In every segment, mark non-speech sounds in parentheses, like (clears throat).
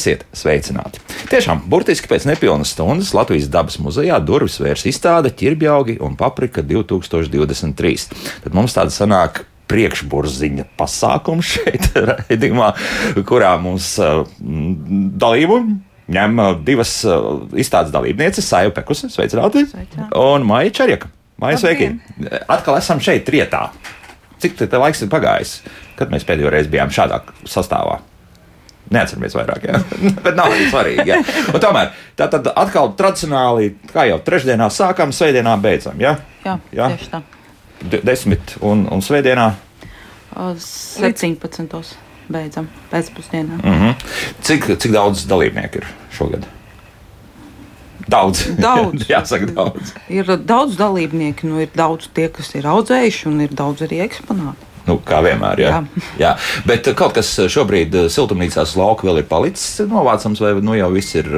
Esiet sveicināti! Tiešām, burtiski pēc nepilnas stundas Latvijas dabas muzejā durvis vērs izstāde Čirbjaugi un Paprika 2023. Tad mums tāda sanāk priekšburziņa pasākums šeit, (laughs) raidījumā, kurā mums uh, dalību ņem uh, divas uh, izstādes dalībnieces, Sāja Pekusa, sveicināti, un Maija Čerjaka. Maija, sveiki! Atkal esam šeit, trietā. Cik tā laiks ir pagājis, kad mēs pēdējo reizi bijām šādā sastāvā? Neatceramies vairāk, jā. (laughs) bet nav arī svarīgi. Tomēr tā tad atkal tradicionāli, kā jau trešdienā sākam, svētdienā beidzam. Jā, jā, jā? tieši tā. D desmit un, un svētdienā? 17. beidzam pēcpusdienā. Mm -hmm. cik, cik daudz dalībnieku ir šogad? Daudz. daudz. (laughs) Jāsaka, daudz. Ir daudz dalībnieku, nu, ir daudz tie, kas ir audzējuši, un ir daudz arī eksponāti. Nu, kā vienmēr, jā. jā. jā. Bet kaut kas šobrīd eh, siltumnīcās lauka vēl ir palicis novācams, vai nu jau viss ir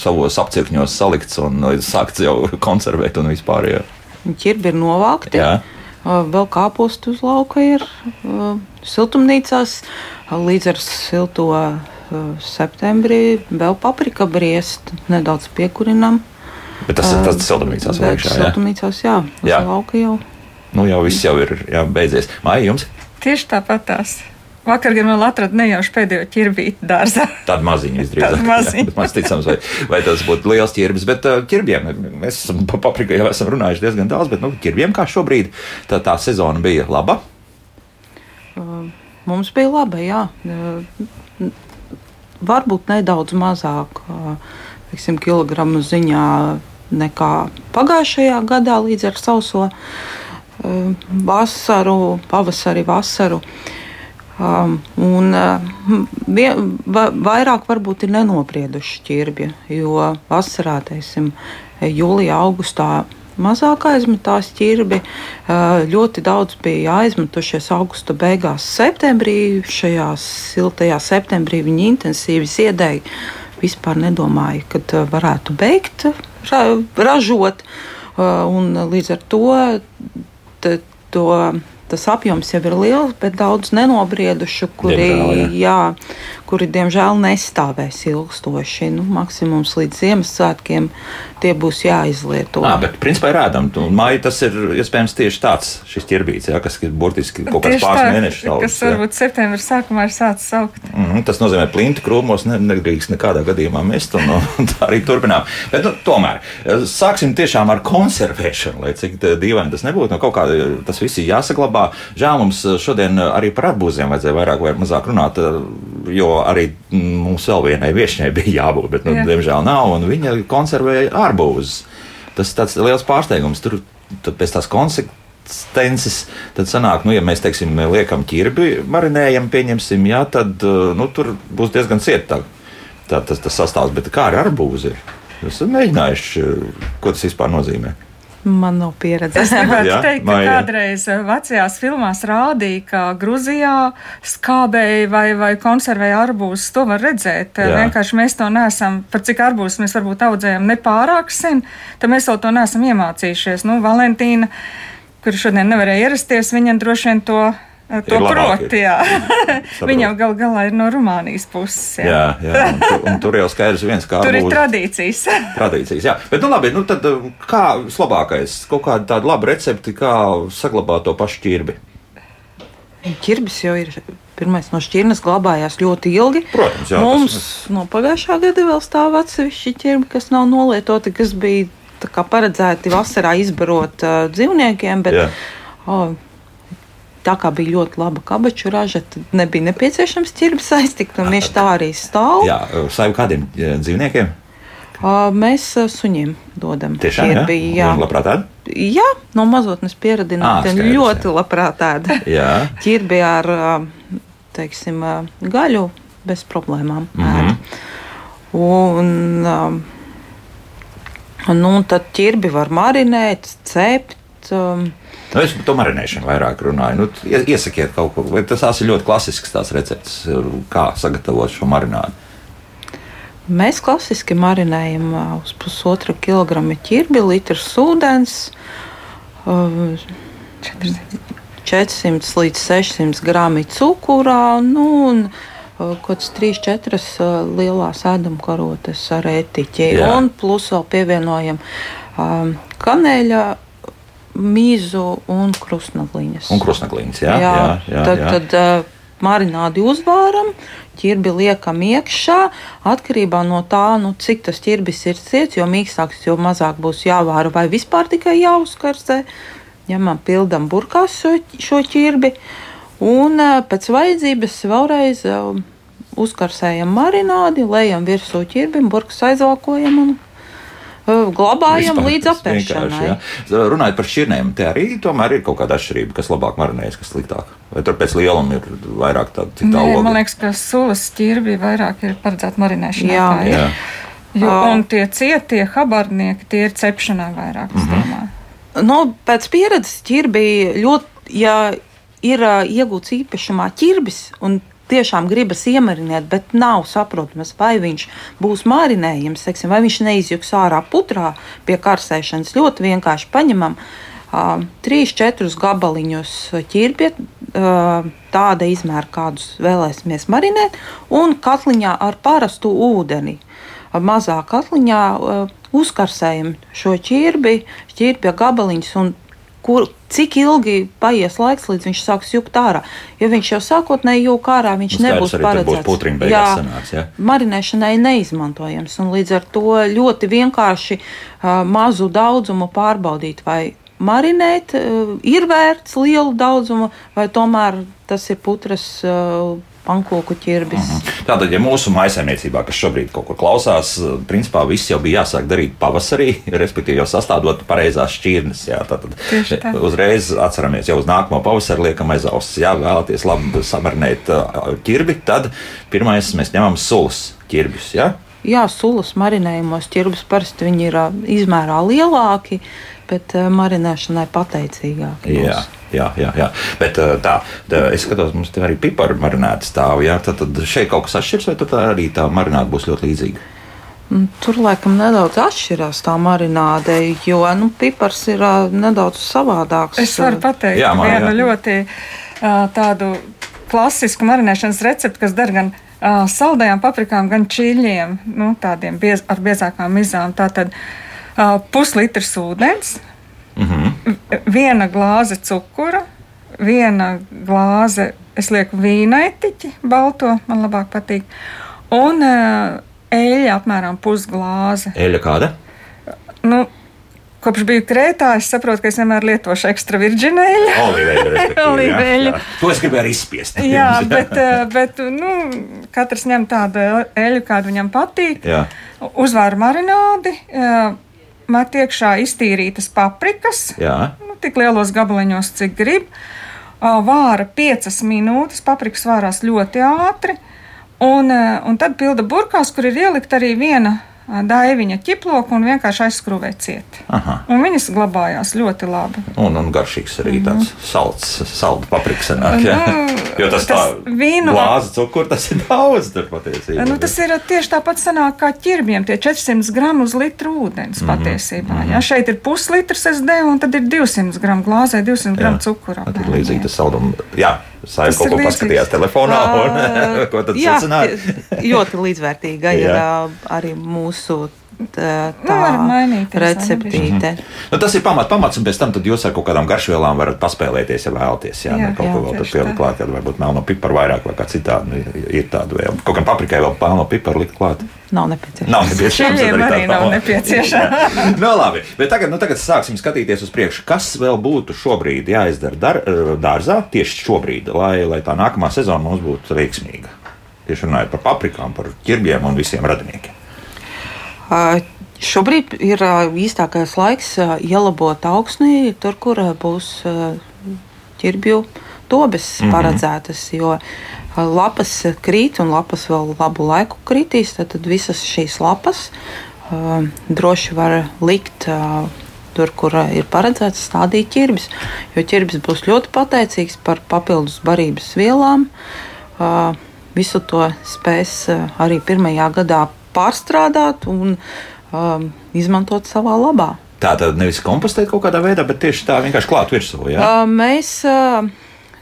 savos apcirkņos salikts un sākts jau (laughs) konservēt un vispār. Jā. Ķirbi ir novākti. Jā. Vēl kāpostu uz lauka ir siltumnīcās. Līdz ar silto septembrī vēl paprika briest, nedaudz piekurinam. Bet tas ir tas siltumnīcās vēl iekšā. Siltumnīcās, jā, uz jā. lauka jau nu, jau viss jau ir jā, beidzies. Māja jums? Tieši tāpat tās. Vakar gan vēl atradu nejauši pēdējo ķirbīti dārzā. Tāda maziņa visdrīzāk. Maziņa. Maz ticams, vai, vai tas būtu liels ķirbis. Bet uh, ķirbiem mēs esam pa paprika jau esam runājuši diezgan daudz, bet nu, ķirbiem kā šobrīd tā, tā sezona bija laba? Uh, mums bija laba, jā. Uh, varbūt nedaudz mazāk, teiksim, kilogramu ziņā nekā pagājušajā gadā līdz ar sauso. Uh, vasaru, pavasari, vasaru. Um, un uh, vairāk varbūt ir nenobrieduši ķirbji, jo vasarā, teiksim, jūlijā, augustā mazāk aizmetās ķirbi. Uh, ļoti daudz bija aizmetušies augusta beigās, septembrī. Šajā siltajā septembrī viņi intensīvi ziedēja. Vispār nedomāja, ka uh, varētu beigt ra ražot. Un līdz ar to to, tas apjoms jau ir liels, bet daudz nenobriedušu, kuri, diemžēl, jā. Jā, kuri diemžēl nestāvēs ilgstoši. Nu, maksimums līdz Ziemassvētkiem tie būs jāizlieto. À, bet principā ir ēdam. Māja tas ir iespējams tieši tāds šis ķirbīts, ja, kas ir burtiski kaut kāds pāris mēnešus augs. Kas varbūt ja. septembrī sākumā ir sācis augt. Mm -hmm, tas nozīmē, ka plinti krūmos ne, nedrīkst nekādā gadījumā mest, un, un tā arī turpinām. Bet nu, tomēr sāksim tiešām ar konservēšanu, lai cik dīvaini tas nebūtu. Nu, kaut kā tas viss ir jāsaglabā. Žēl mums šodien arī par arbūziem vajadzēja vairāk vai mazāk runāt, jo arī mums vēl vienai viešņai bija jābūt, bet, nu, Jā. diemžēl nav, un viņa konservēja ārbūzus. Tas tāds liels pārsteigums. Tur pēc tās konsekvences, tad sanāk, nu, ja mēs, teiksim, liekam ķirbi, marinējam, pieņemsim, jā, tad nu, tur būs diezgan cieta tā, tā, tas, tas sastāvs. Bet kā ar arbūzi? Esat mēģinājuši, ko tas vispār nozīmē? Man nav pieredzes. Es gribētu Jā, teikt, ka kādreiz eh, vecajās filmās rādīja, ka Grūzijā skābēja vai, vai konservēja arbūzus. To var redzēt. Jā. Vienkārši mēs to neesam, par cik arbūzus mēs varbūt audzējam nepārāk sen, tad mēs vēl to neesam iemācījušies. Nu, Valentīna, kur šodien nevarēja ierasties, viņa droši vien to To proti, jā. (laughs) Viņam gal galā ir no Rumānijas puses. Jā, jā, jā un, tu, un tur jau skaidrs viens, kā. tur ir tradīcijas. (laughs) tradīcijas, jā. Bet, nu labi, nu tad kā vislabākais, kaut kāda tāda laba recepti, kā saglabāt to pašu ķirbi? Ķirbis jau ir pirmais no šķirnes glabājās ļoti ilgi. Protams, jā. Mums tas... no pagājušā gada vēl stāv atsevišķi ķirbi, kas nav nolietoti, kas bija paredzēti vasarā izbarot uh, dzīvniekiem. Bet, oh, tā kā bija ļoti laba kabaču raža, tad nebija nepieciešams ķirbis aiztikt, un viņš tā arī stāv. Jā, savu kādiem dzīvniekiem? Mēs suņiem dodam. Tiešām ir bija. Jā, labprāt ēd? Jā, no mazotnes pieradināta. Ļoti jā. labprāt ēd. Ķirbi ar, teiksim, gaļu bez problēmām mm -hmm. ēd. Un, nu, un tad ķirbi var marinēt, cept. Um, Nu, es par to marinēšanu vairāk runāju. Nu, iesakiet kaut ko, vai tas ir ļoti klasisks tās recepts, kā sagatavot šo marinādu. Mēs klasiski marinējam uz pusotra kilogramu ķirbi, litrs ūdens, 400 līdz 600 gramu cukurā. Nu, un, kaut trīs, četras lielās ēdamkarotes ar etiķi. Un plus vēl pievienojam kanēļa mīzu un krustnagliņas. Un krustnagliņas, jā. jā, jā, jā tad, jā. tad uh, marinādi uzvāram, ķirbi liekam iekšā. Atkarībā no tā, nu, cik tas ķirbis ir ciets, jo mīkstāks, jo mazāk būs jāvāra vai vispār tikai jāuzkarsē. Ņemam, pildam burkās šo, šo ķirbi. Un uh, pēc vajadzības vēlreiz uh, uzkarsējam marinādi, lejam virsū ķirbim, burkas aizvalkojam un glabājam līdz apēšanai. Runājot par šķirnēm, te arī tomēr ir kaut kāda atšķirība, kas labāk marinējas, kas sliktāk. Vai tur pēc lieluma ir vairāk tādu augu? Man liekas, ka sulas ķirbi vairāk ir paredzēta marinēšanai. Jā. Jā. Jo, un tie cietie habarnieki, tie ir cepšanai vairāk, mm -hmm. domāju. Nu, pēc pieredzes ķirbi ļoti, ja ir iegūts īpašumā ķirbis un tiešām gribas iemarinēt, bet nav saprotams, vai viņš būs marinējams, teiksim, vai viņš neizjūgs ārā putrā pie karsēšanas. Ļoti vienkārši paņemam. Uh, trīs, četrus gabaliņus ķirbja, uh, tāda izmēra, kādus vēlēsimies marinēt, un katliņā ar parastu ūdeni. Uh, mazā katliņā uh, uzkarsējam šo ķirbi, ķirbja gabaliņus un kur, cik ilgi paies laiks, līdz viņš sāks jukt ārā. Ja viņš jau sākotnēji jūg ārā, viņš nu, nebūs paredzēts. Jā, sanāks, jā. marinēšanai neizmantojams. Līdz ar to ļoti vienkārši uh, mazu daudzumu pārbaudīt, vai marinēt uh, ir vērts lielu daudzumu, vai tomēr tas ir putras. Uh, pankūku ķirbis. Mm -hmm. Tātad, ja mūsu maisaimniecībā, kas šobrīd kaut kur klausās, principā viss jau bija jāsāk darīt pavasarī, (laughs) respektīvi jau sastādot pareizās šķirnes. Jā, tad uzreiz atceramies, jau uz nākamo pavasaru liekam aiz auss. Jā, vēlaties labi samarinēt ķirbi, tad pirmais mēs ņemam sulas ķirbjus. Jā? Jā, sulas marinējumos ķirbis parasti viņi ir izmērā lielāki, bet marinēšanai pateicīgāki. Jā. Jā, jā, jā. Bet tā, tā es skatos, mums te arī piparu marinēta stāv. Jā, tad, tad šeit kaut kas atšķiras, vai tā arī tā marināta būs ļoti līdzīga? Mm, tur laikam nedaudz atšķirās tā marināde, jo nu, pipars ir nedaudz savādāks. Es varu pateikt jā, man, vienu jā. ļoti tādu klasisku marinēšanas recepti, kas der gan saldējām paprikām, gan čīļiem, nu, tādiem biez, ar biezākām mizām. Tātad uh, puslitrs ūdens, Mm -hmm. Viena glāze cukura, viena glāze, es lieku vīna etiķi, balto, man labāk patīk, un uh, eļļa apmēram pusglāze. Eļļa kāda? Nu, Kopš biju Krētā, es saprotu, ka es vienmēr lietošu ekstra virģinēļu. (laughs) Olīveļu. To es gribēju izspiest. (laughs) jā, bet, eh, bet nu, katrs ņem tādu eļļu, kādu viņam patīk. Jā. Uzvēru marinādi, met iekšā iztīrītas paprikas, nu, tik lielos gabaliņos, cik grib. Vāra piecas minūtes, paprikas vārās ļoti ātri, un, un tad pilda burkās, kur ir ielikt arī viena daiviņa ķiploku un vienkārši aizskrūvē ciet. Aha. Un viņas glabājās ļoti labi. Un, un garšīgs arī tāds mm salds, salda paprika sanāk. Ja? Nu, (laughs) jo tas, tas tā vīnu... glāze cukuru, tas ir daudz tur patiesībā. Nu, tas ir tieši tāpat sanāk kā ķirbjiem, tie 400 gramu uz litru ūdens mm -hmm. patiesībā. Mm -hmm. Ja? Šeit ir puslitrs SD un tad ir 200 gramu glāzē, 200 gramu cukura. Tā ir līdzīgi tas saldums. Jā, Saimnieks kaut ko paskatījās telefonā, un uh, (laughs) ko tad jā, (laughs) ļoti līdzvērtīga ir arī mūsu tā, nu, receptīte. -hmm. nu, tas ir pamat, pamats, un pēc tam jūs ar kaut kādām garšvielām varat paspēlēties, ja vēlaties. Jā, jā, kaut jā, ko vēl tur pielikt klāt, kad varbūt melno piparu vairāk vai kā citādi. Nu, ir tāda vēl. Kaut kam paprikai vēl melno piparu likt klāt. Nav nepieciešams. Nav nepieciešams. Arī, arī nav nepieciešams. no, (laughs) nu, labi, bet tagad, nu, tagad sāksim skatīties uz priekšu. Kas vēl būtu šobrīd jāizdara dar, dārzā tieši šobrīd, lai, lai tā nākamā sezona mums būtu veiksmīga? Tieši runājot par paprikām, par ķirbjiem un visiem radiniekiem. Šobrīd ir īstākais laiks ielabot augsnī, tur, kur būs ķirbju dobes mm -hmm. paredzētas. Jo lapas krīt un lapas vēl labu laiku kritīs, tad, tad visas šīs lapas droši var likt. Tur, kur ir paredzēts stādīt ķirbis. Jo ķirbis būs ļoti pateicīgs par papildus barības vielām. Visu to spēs arī pirmajā gadā pārstrādāt un um, izmantot savā labā. Tā tad nevis kompostēt kaut kādā veidā, bet tieši tā vienkārši klāt virsū. Ja? Uh, mēs uh,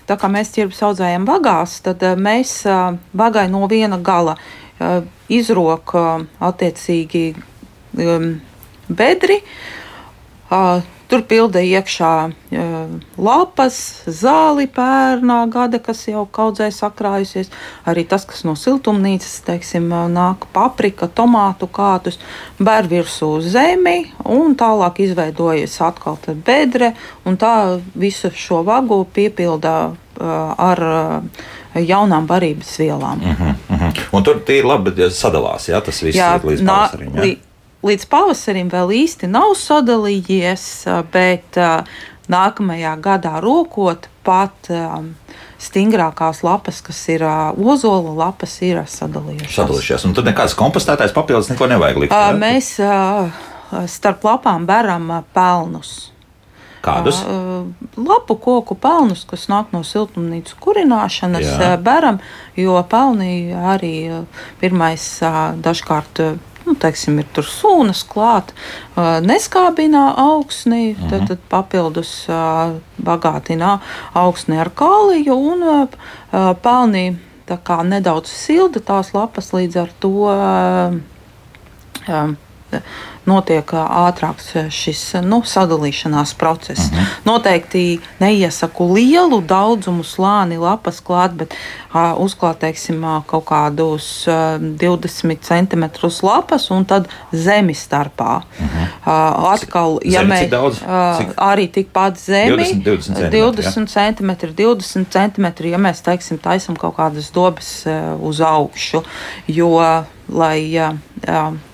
tā kā mēs ķirbis audzējam vagās, tad mēs vagai no viena gala izrok attiecīgi bedri. Tur pilda iekšā uh, lapas, zāli pērnā gada, kas jau kaudzē sakrājusies. Arī tas, kas no siltumnīcas, teiksim, nāk paprika, tomātu kātus, bēr virsū zemi un tālāk izveidojas atkal bedre. Tā visu šo vagu piepildā uh, ar jaunām barības vielām. Uh -huh, uh -huh. Un tur ir labi sadalās, ja tas viss jā, līdz pavasarim. Ja? Līdz pavasarim vēl īsti nav sadalījies, bet nākamajā gadā rokot pat stingrākās lapas, kas ir ozola lapas, ir sadalījušās. Sadalījušās. Un tad nekāds kompostētājs papildus neko nevajag likt. Ja? Mēs starp lapām beram pelnus. Kādus? Lapu koku pelnus, kas nāk no siltumnīcas kurināšanas, Jā. beram, jo pelni arī pirmais dažkārt nu, teiksim, ir tur sūnas klāt, neskābinā augsni, mhm. tad, tad papildus bagātina augsni ar kāliju un pelnī nedaudz silda tās lapas līdz ar to notiek ātrāks šis nu, sadalīšanās process. Uh mhm. -huh. Noteikti neiesaku lielu daudzumu slāni lapas klāt, bet uh, uzklāt teiksim, kaut kādus uh, 20 cm lapas un tad zemi starpā. Uh -huh. uh, atkal, ja mēs uh, arī tikpat zemi, 20, 20 cm, 20 cm, 20 cm ja mēs teiksim, taisam kaut kādas dobes uh, uz augšu, jo lai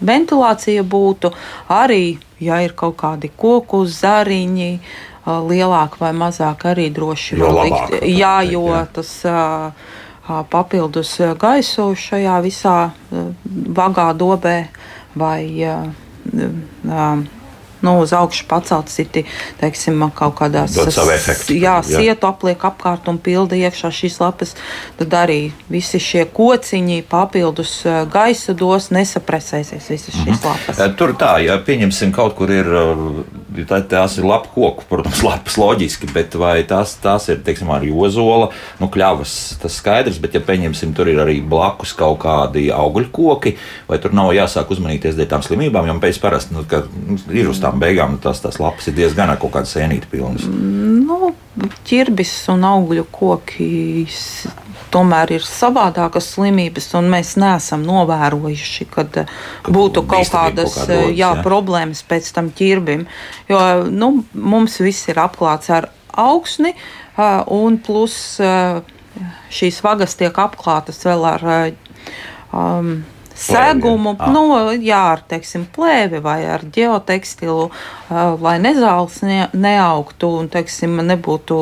ventilācija būtu, arī, ja ir kaut kādi koku zariņi, lielāki vai mazāki, arī droši var likt. Jā, jo jā. tas papildus gaisu šajā visā vagā dobē vai nu, uz augšu paceltas ir teiksim, kaut kādās efektu, jā, jā. sietu apliek apkārt un pilda iekšā šīs lapas. Tad arī visi šie kociņi papildus eh, gaisa dos, nesapresēsies visas šīs mhm. lapas. Eh, tur tā, ja pieņemsim kaut kur ir, eh, tās ir lapu koku, protams, (laughs) lapas loģiski, bet vai tās, tās ir, teiksim, arī ozola, nu, kļavas, tas skaidrs, bet ja pieņemsim, tur ir arī blakus kaut kādi augļu koki, vai tur nav jāsāk uzmanīties dēļ tām slimībām, jo pēc parasti, nu, ka ir uz tā tām beigām tas, tas lapas ir diezgan ar kaut kādu sēnīti pilnas. Nu, ķirbis un augļu koki tomēr ir savādākas slimības, un mēs neesam novērojuši, kad ka būtu kaut kādas kaut kāda jā, jā. problēmas pēc tam ķirbim. Jo nu, mums viss ir apklāts ar augsni, un plus šīs vagas tiek apklātas vēl ar um, segumu, ah. nu, jā, ar teiksim, plēvi vai ar geotekstilu, lai nezāles ne, neaugtu un teiksim, nebūtu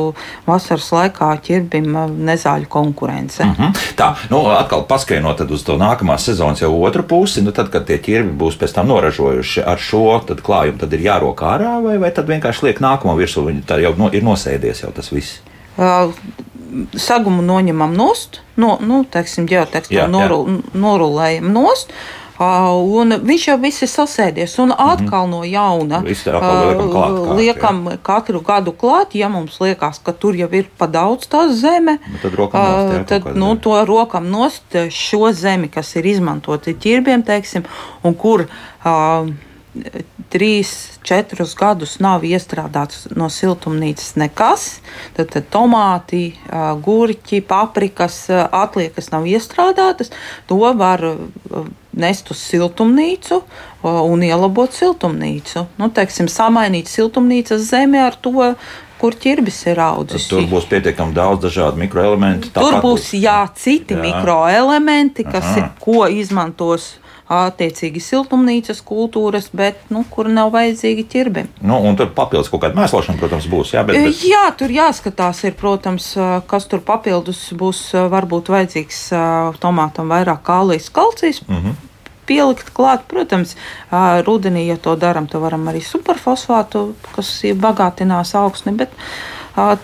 vasaras laikā ķirbim nezāļu konkurence. Mm -hmm. Tā, nu, atkal paskaidrot uz to nākamās sezonas jau otru pusi, nu, tad, kad tie ķirbi būs pēc tam noražojuši ar šo tad klājumu, tad ir jārok ārā vai, vai tad vienkārši liek nākamo virsū, viņi tā jau no, ir nosēdies jau tas viss. Uh, sagumu noņemam nost, no, nu, teiksim, ģeotekstilu noru, norulējam nost. Un viņš jau viss ir sasēdies, un mhm. atkal no jauna liekam, klāt, kā, liekam jā. katru gadu klāt. Ja mums liekas, ka tur jau ir pa daudz tās zeme, Bet tad, nost, jā, tad nu, zemi. to rokam nost šo zemi, kas ir izmantota ķirbiem, teiksim, un kur. Uh, trīs, četrus gadus nav iestrādāts no siltumnīcas nekas. Tad, tad tomāti, gurķi, paprikas, atliekas nav iestrādātas. To var nest uz siltumnīcu un ielabot siltumnīcu. Nu, teiksim, samainīt siltumnīcas zemi ar to, kur ķirbis ir audzis. Tur būs pietiekami daudz dažādu mikroelementu. Tur būs jā, citi jā. mikroelementi, kas ir, ko izmantos attiecīgi siltumnīcas kultūras, bet nu, kur nav vajadzīgi ķirbi. Nu, un tur papildus kaut kāda mēslošana, protams, būs. Jā, bet, bet... jā tur jāskatās, ir, protams, kas tur papildus būs. Varbūt vajadzīgs tomātam vairāk kālijas, kalcijas. Mm -hmm pielikt klāt. Protams, rudenī, ja to darām, tad varam arī superfosfātu, kas bagātinās augsni. Bet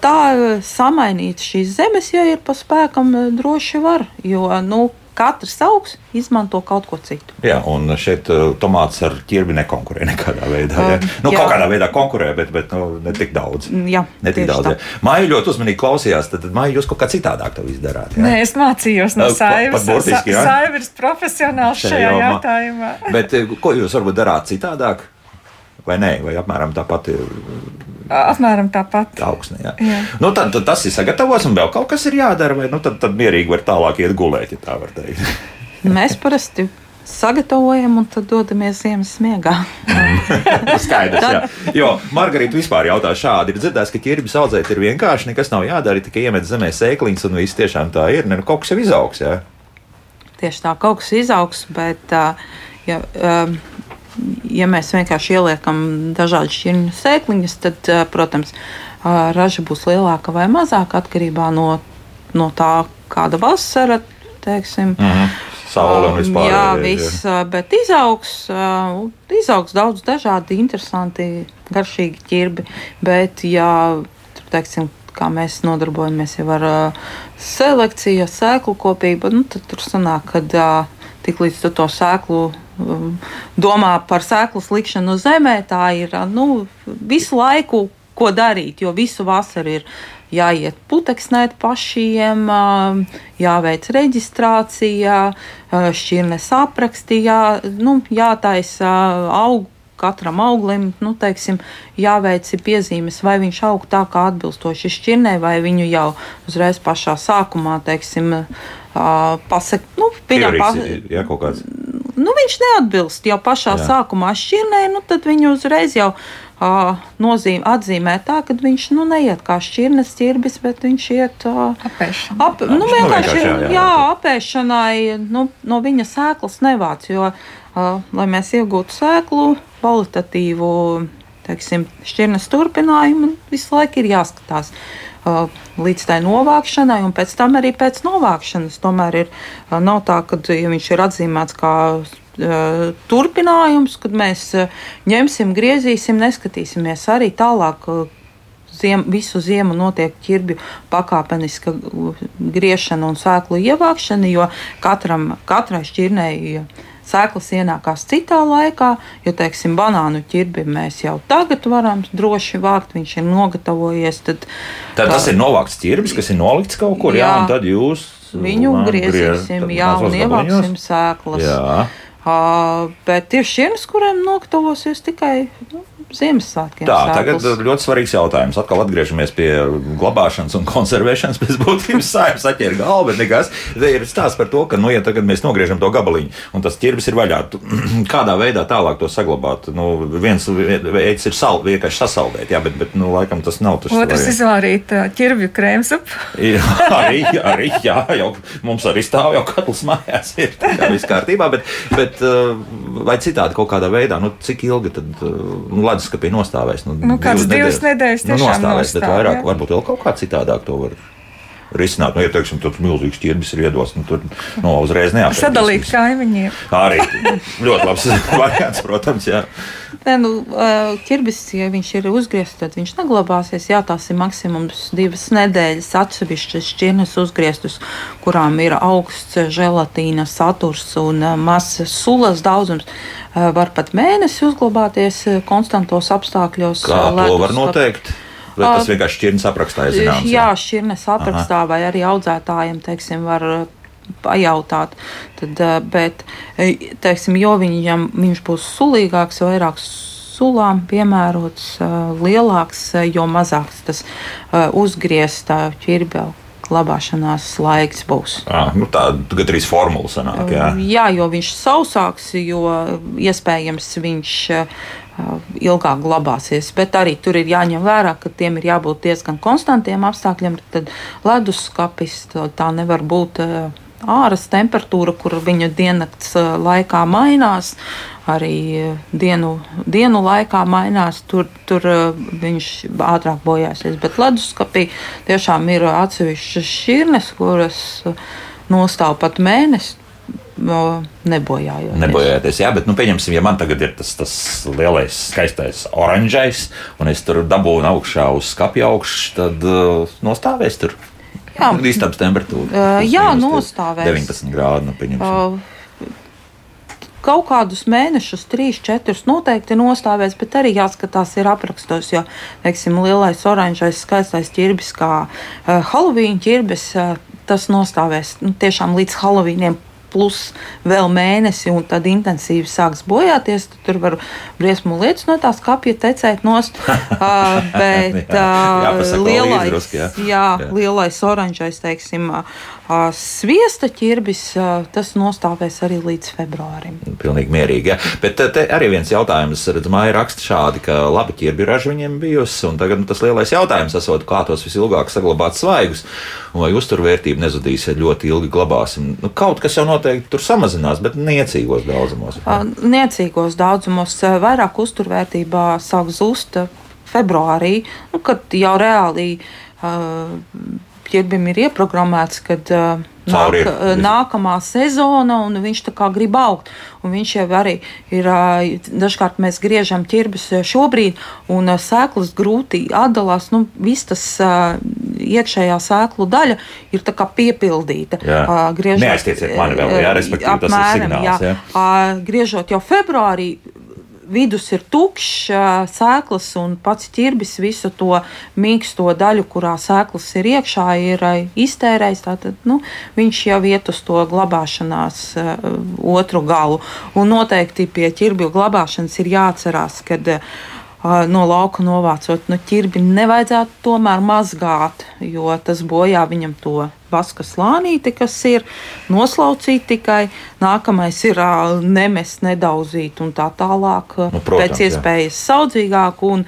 tā samainīt šīs zemes, ja ir pa spēkam, droši var. Jo nu, katrs augs izmanto kaut ko citu. Jā, un šeit uh, tomāts ar ķirbi nekonkurē (laughs) nekādā veidā. Ja? Uh, nu, jā. kaut kādā veidā konkurē, bet, bet nu, ne tik daudz. Mm, jā, ne tik daudz. Ja. Māja ļoti uzmanīgi klausījās, tad, tad Māja jūs kaut kā citādāk to izdarāt. Ja? Nē, es mācījos no Saivas. Saivas profesionāls šajā jautājumā. bet ko jūs varbūt darāt citādāk? Vai nē, vai apmēram tāpat ir? Apmēram tāpat. Augsne, jā. Jā. Nu, tad, tad tas ir sagatavots, un vēl kaut kas ir jādara, vai nu, tad, tad mierīgi var tālāk iet gulēt, ja tā var teikt. (laughs) Mēs parasti sagatavojam un tad dodamies ziemas sniegā. (laughs) Skaidrs, jā. Jo Margarita vispār jautā šādi. Ir dzirdēts, ka ķirbis audzēt ir vienkārši, nekas nav jādara, tikai iemet zemē sēkliņas un viss tiešām tā ir. Ne, nu, kaut kas jau izaugs, jā. Tieši tā, kaut kas izaugs, bet ja, ja mēs vienkārši ieliekam dažādas šķirņu sēkliņas, tad, protams, raža būs lielāka vai mazāka atkarībā no, no tā, kāda vasara. Teiksim, mm -hmm. Saule un vispār. Jā, viss, bet izaugs, izaugs daudz dažādi, interesanti, garšīgi ķirbi. Bet, ja, teiksim, kā mēs nodarbojamies jau ar selekciju, sēklu kopību, nu, tad tur sanāk, ka tik līdz tu to sēklu Um, domā par sēklas likšanu zemē, tā ir nu, visu laiku, ko darīt, jo visu vasaru ir jāiet puteksnēt pašiem, um, jāveic reģistrācija, uh, šķirnes aprakstījā, nu, jātaisa augu katram auglim nu, teiksim, jāveic piezīmes, vai viņš aug tā kā atbilstoši šķirnē, vai viņu jau uzreiz pašā sākumā teiksim, pasakot, nu, viņam pasakot. Ja, nu, viņš neatbilst jau pašā Jā. sākumā šķirnē, nu, tad viņu uzreiz jau uh, nozīm, atzīmē tā, ka viņš nu, neiet kā šķirnes ķirbis, bet viņš iet uh, apēšanai. Ap, nu, nu, vienkārši, jā, jā, jā, apēšanai nu, no viņa sēklas nevāc, jo, uh, lai mēs iegūtu sēklu kvalitatīvu, teiksim, šķirnes turpinājumu, visu laiku ir jāskatās līdz tai novākšanai, un pēc tam arī pēc novākšanas. Tomēr ir, nav tā, ka ja viņš ir atzīmēts kā turpinājums, kad mēs ņemsim, griezīsim, neskatīsimies arī tālāk. Ziem, visu ziemu notiek ķirbju pakāpeniska griešana un sēklu ievākšana, jo katram, katrai šķirnei sēklas ienākās citā laikā, jo, teiksim, banānu ķirbi mēs jau tagad varam droši vākt, viņš ir nogatavojies. Tad, tad tas ir novākts ķirbis, kas ir nolikts kaut kur, jā, jā un tad jūs viņu griezīsim, jā, un ievāksim sēklas. Jā. Uh, bet ir šiem, kuriem nogatavosies tikai nu, Ziemassvētkiem. Tā, tagad ļoti svarīgs jautājums. Atkal atgriežamies pie glabāšanas un (laughs) konservēšanas. Pēc būtības sājums atķēra galvu, bet nekas. Te ir stāsts par to, ka, nu, ja tagad mēs nogriežam to gabaliņu un tas ķirbis ir vaļā, (clears throat) kādā veidā tālāk to saglabāt? Nu, viens veids ir sal, vienkārši sasaldēt, jā, bet, bet nu, laikam tas nav tas. Otrs izvārīt ķirbju krēmsupu. (laughs) arī, arī, jā, jau mums arī stāv jau katls mājās, ir tā viss kārtībā, bet, bet vai citādi kaut kādā veidā, nu, cik ilgi tad, nu, leduskapī nostāvēs. Nu, nu, kāds divas nedēļas nu, nostāvēs, bet vairāk, jā. varbūt vēl kaut kā citādāk to var risināt. Nu, ja teiksim, tur milzīgs ķirbis ir iedos, nu, tur no, uzreiz neapstrādāt. Sadalīt kaimiņiem. Arī ļoti labs (laughs) variants, protams. Jā. Nē, nu, ķirbis, ja viņš ir uzgriezts, tad viņš neglabāsies. Jā, tās ir maksimums divas nedēļas atsevišķas šķirnes uzgrieztas, kurām ir augsts želatīna saturs un mazs sulas daudzums. Var pat mēnesi uzglabāties konstantos apstākļos. Kā to var noteikt? Vai tas vienkārši šķirnes aprakstā ir zināms? Jā, šķirnes aprakstā Aha. vai arī audzētājiem, teiksim, var pajautāt. Tad, bet, teiksim, jo viņam, viņš būs sulīgāks, vairāk sulām piemērots, lielāks, jo mazāks tas uzgrieztā ķirbja glabāšanās laiks būs. À, nu tā gandrīz formula sanāk. Jā. jā, jo viņš sausāks, jo iespējams viņš ilgāk glabāsies. Bet arī tur ir jāņem vērā, ka tiem ir jābūt diezgan konstantiem apstākļiem. Tad leduskapis tā nevar būt āras temperatūra, kur viņa diennakts laikā mainās. Arī dienu, dienu laikā mainās, tur, tur viņš ātrāk bojāsies. Bet leduskapī tiešām ir atsevišķas šķirnes, kuras nostāv pat mēnesi nebojājoties. Nebojājoties, jā, bet nu, pieņemsim, ja man tagad ir tas, tas lielais, skaistais oranžais, un es tur dabūnu augšā uz skapja augšu, tad uh, nostāvēs tur. Jā, istabas temperatūra. Uh, jā, nostāvēs. 19 grādi, nu, pieņemsim. Uh, kaut kādus mēnešus, trīs, četrus noteikti nostāvēs, bet arī jāskatās, ir aprakstos, jo, teiksim, lielais oranžais skaistais ķirbis, kā uh, Halloween ķirbis, uh, tas nostāvēs nu, tiešām līdz Halloweeniem plus vēl mēnesi, un tad intensīvi sāks bojāties. Tur var briesmu lietas no tās kapja tecēt nost. uh, (laughs) bet uh, lielais, drusku, jā. Jā, jā. lielais oranžais, teiksim, uh, sviesta ķirbis, uh, tas nostāvēs arī līdz februārim. Pilnīgi mierīgi, jā. Bet te arī viens jautājums, redz, māja raksta šādi, ka labi ķirbi raža viņiem bijusi, un tagad nu, tas lielais jautājums esot, kā tos visilgāk saglabāt svaigus, un vai uzturvērtība nezudīs, ja ļoti ilgi glabāsim. Nu, kaut kas jau notiek noteikti tur samazinās, bet niecīgos daudzumos. Niecīgos daudzumos vairāk uzturvērtībā sāk zust februārī, nu, kad jau reāli ķirbim ir ieprogrammēts, kad nāk, ir. nākamā sezona, un viņš tā kā grib augt. Un viņš jau arī ir, dažkārt mēs griežam ķirbis šobrīd, un sēklas grūti atdalās. Nu, viss tas iekšējā sēklu daļa ir piepildīta. Griežot, Neaiztieciet mani vēl, jā, respektīvi apmēram, tas ir signāls. Jā. Jā. Griežot jau februārī, vidus ir tukšs, sēklas un pats ķirbis visu to mīksto daļu, kurā sēklas ir iekšā, ir iztērējis. Tātad, nu, viņš jau iet uz to glabāšanās otru galu. Un noteikti pie ķirbju glabāšanas ir jāatcerās, ka no lauka novācot no ķirbi nevajadzētu tomēr mazgāt, jo tas bojā viņam to vaska slānīti, kas ir noslaucīt tikai. Nākamais ir nemest, nedaudzīt un tā tālāk. Nu, protams, pēc iespējas jā. saudzīgāk. Un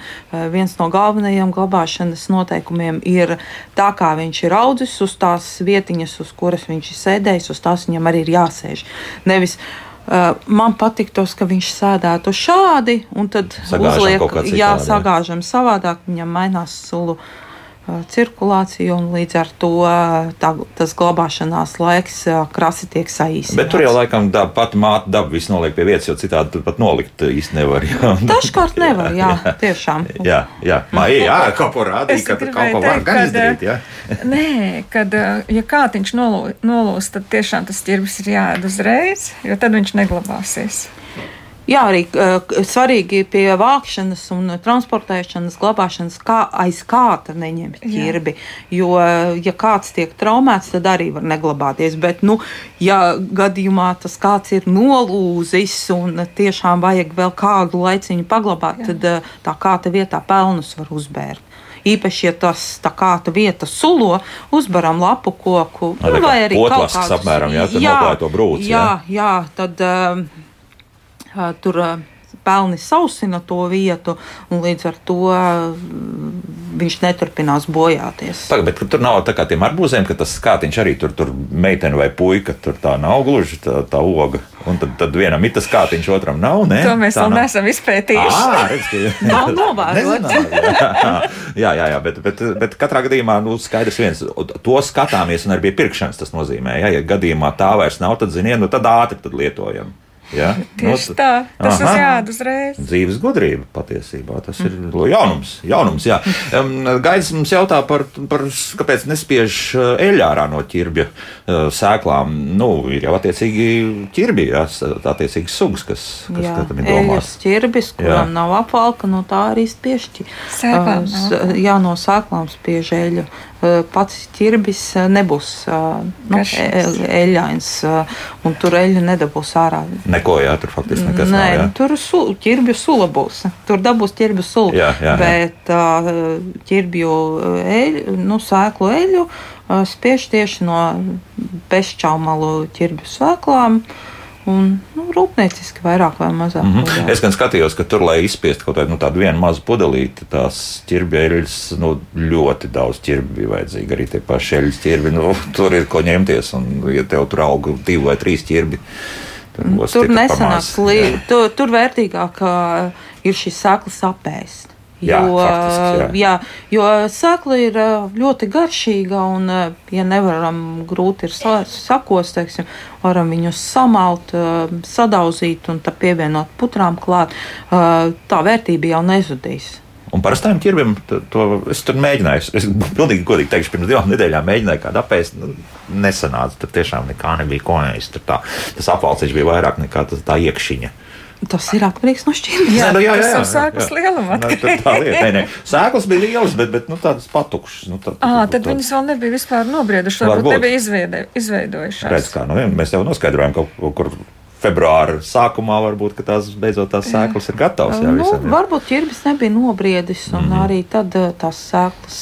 viens no galvenajiem glabāšanas noteikumiem ir tā, kā viņš ir audzis uz tās vietiņas, uz kuras viņš ir sēdējis, uz tās viņam arī ir jāsēž. Nevis Uh, man patīk tas, ka viņš sēdētu šādi, un tad uzliek, jā, sagāžam savādāk, viņam mainās sulu cirkulāciju, un līdz ar to tā, tas glabāšanās laiks krasi tiek saīsināts. Bet tur jau laikam tā pati māte daba visu noliek pie vietas, jo citādi tur pat nolikt īsti nevar. (laughs) Jā. Dažkārt nevar, jā, tiešām. jā, jā, Maija, jā, (laughs) kaut ko rādīja, ka kaut ko var gan izdarīt, jā. Nē, kad, ja kātiņš nolūst, tad tiešām tas ķirbis ir jāēd uzreiz, jo tad viņš neglabāsies. Jā, arī uh, svarīgi pie vākšanas un transportēšanas, glabāšanas, kā aiz kāta neņemt ķirbi. Jā. Jo, ja kāds tiek traumēts, tad arī var neglabāties. Bet, nu, ja gadījumā tas kāds ir nolūzis un tiešām vajag vēl kādu laiciņu paglabāt, Jā. tad uh, tā kāta vietā pelnus var uzbērt. Īpaši, ja tas tā kā tā vieta sulo, uzbaram lapu koku. Nu, vai arī kaut veidā apmēram, jā, jā, to brūci. Jā, jā, jā tad. Uh, tur pelni sausina to vietu, un līdz ar to viņš neturpinās bojāties. Pag, bet tur nav tā kā tiem arbūziem, ka tas skātiņš arī tur, tur meitene vai puika, tur tā nav gluži tā, tā oga. Un tad, tad vienam ir tas kātiņš, otram nav. Ne? To mēs vēl neesam izpētījuši. À, redz, ka, (laughs) nav novērots. (laughs) jā, jā, jā, bet, bet, bet katrā gadījumā nu, skaidrs viens. To skatāmies un arī pie pirkšanas tas nozīmē. Ja, ja gadījumā tā vairs nav, tad ziniet, nu tad ātri tad lietojam. Ja? (laughs) Tieši no, tā, tas ir jādara uzreiz. Dzīves gudrība patiesībā. Tas ir jaunums. jaunums jā. Gaidis mums jautā par, par kāpēc nespiež eh, eļļā ārā no ķirbja eh, sēklām. Nu, ir jau attiecīgi ķirbi, jā, attiecīgi sugas, kas, kas jā, tam ir domāts. ķirbis, kuram jā. nav apvalka, no tā arī spiežķi. Sēklām, uh, jā, no sēklām spiež eļļu. Eh, pats ķirbis eh, nebūs eh, nu, e, eļļains, un tur eļļa nedabūs ārā. Neko, jā, tur faktiski nekas Nē, nav. Jā. Tur su, ķirbju sula būs. Tur dabūs ķirbju sulu. Jā, jā, jā. Bet ķirbju eļļu, nu, sēklu eļļu spiež tieši no pešķaumalu ķirbju sēklām. Uh, Un, nu, rūpnieciski vairāk vai mazāk. Mm -hmm. Es gan skatījos, ka tur, lai izspiestu kaut kādu nu, tādu vienu mazu pudelīti, tās ķirbēļas, nu, ļoti daudz ķirbju bija vajadzīgi. Arī tie paši eļļas ķirbi, nu, (laughs) tur ir ko ņemties. Un, ja tev tur aug divi vai trīs ķirbi, tad tur nesanāks līdzi. Tur, tur vērtīgāk ir šis sēklas apēst. Jā, jo, jā. Jā, jo sēkla ir ļoti garšīga, un, ja nevaram grūti ir sakos, teiksim, varam viņus samalt, sadauzīt un pievienot putrām klāt, tā vērtība jau nezudīs. Un parastajam ķirbim to, to es tur mēģināju. Es pilnīgi godīgi teikšu, pirms divām nedēļām mēģināju kādu apēst. Nu, nesanāca. Tur tiešām nekā nebija ko ēst. Tas apvalciņš bija vairāk nekā tas, tā iekšķiņa. Tas ir atkarīgs no šķirnes. Jā, nu, jā, jā, jā, jā, sēklas lieluma. Nu, tā lieta, nē, nē. Sēklas bija lielas, bet, bet nu, tādas patukšas. Nu, tā, à, tad tā, viņas vēl nebija vispār nobriedušas. Varbūt nebija izveidē, izveidojušās. Redz, kā, nu, mēs jau noskaidrojām, ka kaut kur februāra sākumā varbūt tās beidzot tās sēklas ir gatavas. Jā, nu, visam, jā. Varbūt ķirbis nebija nobriedis, un mm -hmm. arī tad tās sēklas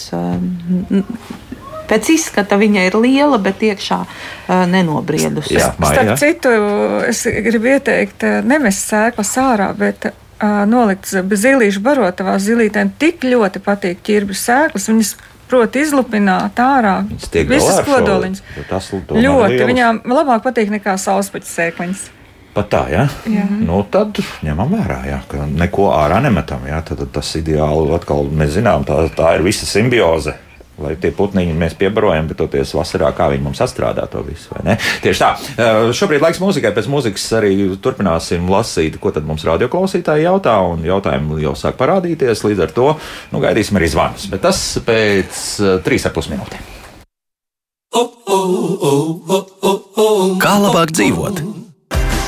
Pēc izskata viņa ir liela, bet iekšā uh, nenobriedusi. Jā, māja, Starp jā. citu, es gribu ieteikt, nemest sēklas ārā, bet uh, nolikt zilīšu barotavā zilītēm tik ļoti patīk ķirbis sēklas. Viņas prot izlupināt ārā visas kodoliņas. Ļoti viņām labāk patīk nekā saulespaķa sēkliņas. Pat tā, ja? jā. Nu, tad ņemam vērā, ja, ka neko ārā nemetam. Ja, tad tas ideāli atkal mēs zinām, tā, tā ir visa simbioze Lai tie putniņi mēs piebarojam, bet toties vasarā, kā viņi mums sastrādā to visu. Tieši tā. Šobrīd laiks mūzikai, pēc mūzikas arī turpināsim lasīt, ko tad mums radioklausītāji jautā, un jautājumi jau sāk parādīties. Līdz ar to nu, gaidīsim arī zvanus. Bet tas pēc trīs ar pus minūtēm. Kā labāk dzīvot?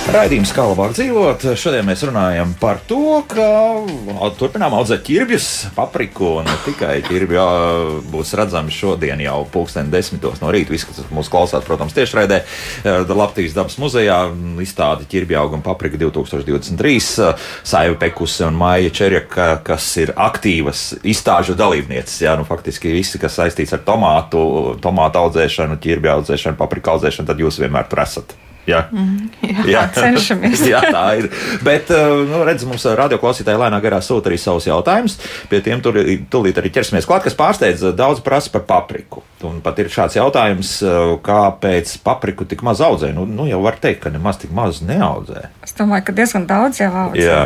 Raidījums kā labāk dzīvot. Šodien mēs runājam par to, ka turpinām audzēt ķirbjus, papriku un ne tikai ķirbju. Būs redzami šodien jau pulksten desmitos no rīta. Visi, kas mūs klausās, protams, tiešraidē Latvijas dabas muzejā izstāde ķirbju auguma paprika 2023. Saiva Pekusi un Maija Čerjaka, kas ir aktīvas izstāžu dalībnieces. Jā, nu, faktiski visi, kas saistīts ar tomātu, tomātu audzēšanu, ķirbju audzēšanu, papriku audzēšanu, tad jūs vienmēr tur esat. Jā, mm, jā, jā. cenšamies. (laughs) jā, tā ir. Bet, uh, nu, redz, mums uh, radioklausītāji lēnā garā sūta arī savus jautājumus. Pie tiem tur tūlīt arī ķersimies klāt, kas pārsteidz uh, daudz prasa par papriku. Un pat ir šāds jautājums, kāpēc papriku tik maz audzē? Nu, nu jau var teikt, ka nemaz tik maz neaudzē. Es domāju, ka diezgan daudz jau audzē. Jā.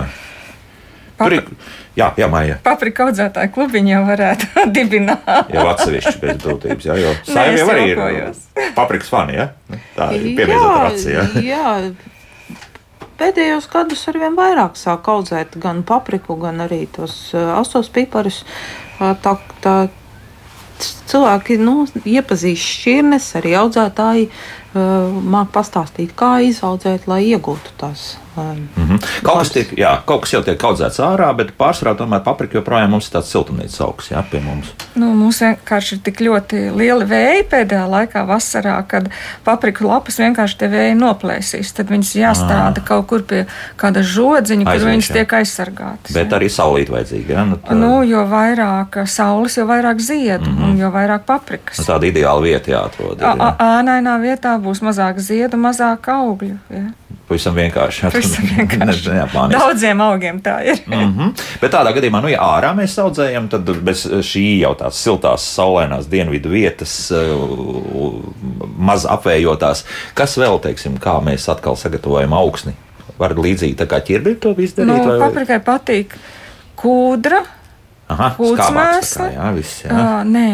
Papri... Tur jā, jā, māja. Paprika audzētāju klubiņu jau varētu (laughs) dibināt. jau atsevišķi pēc būtības, jā, jo (laughs) saimē arī ir (laughs) paprikas fani, jā? Nu, tā ir pievienota racija. Jā. Pēdējos gados ar vien vairāk sāk audzēt gan papriku, gan arī tos astos piparus. Tā, tā, cilvēki nu, iepazīst šķirnes, arī audzētāji uh, māca pastāstīt, kā izaudzēt, lai iegūtu tās Mm -hmm. kaut, kas tiek, jā, kaut kas jau tiek audzēts ārā, bet pārsvarā tomēr paprika joprojām mums ir tāds siltumnīcas augs jā, pie mums. Nu, mums vienkārši ir tik ļoti lieli vēji pēdējā laikā, vasarā, kad papriku lapas vienkārši tie vēji noplēsīs. Tad viņas jāstāda à. kaut kur pie kāda žodziņa, kur Aizvieš, viņas tiek aizsargātas. Bet jā. arī saulīt vajadzīga. Ja? Nu, tā... nu, jo vairāk saules, jo vairāk ziedu mm -hmm. un jo vairāk paprikas. Nu, tāda ideāla vieta jāatrod. Jā. Ānainā vietā būs mazāk ziedu, mazāk augļu. Ja? Pavisam vienkārši. Pavisam (laughs) vienkārši. ne, Daudziem augiem tā ir. mm -hmm. Bet tādā gadījumā, nu, ja ārā mēs audzējam, tad bez šī jau tās siltās, saulainās dienvidu vietas, uh, maz apvējotās, kas vēl, teiksim, kā mēs atkal sagatavojam augsni? Var līdzīgi tā kā ķirbīt to izdarīt? Nu, vai... paprikai patīk kūdra, kūtsmēsli. Nē,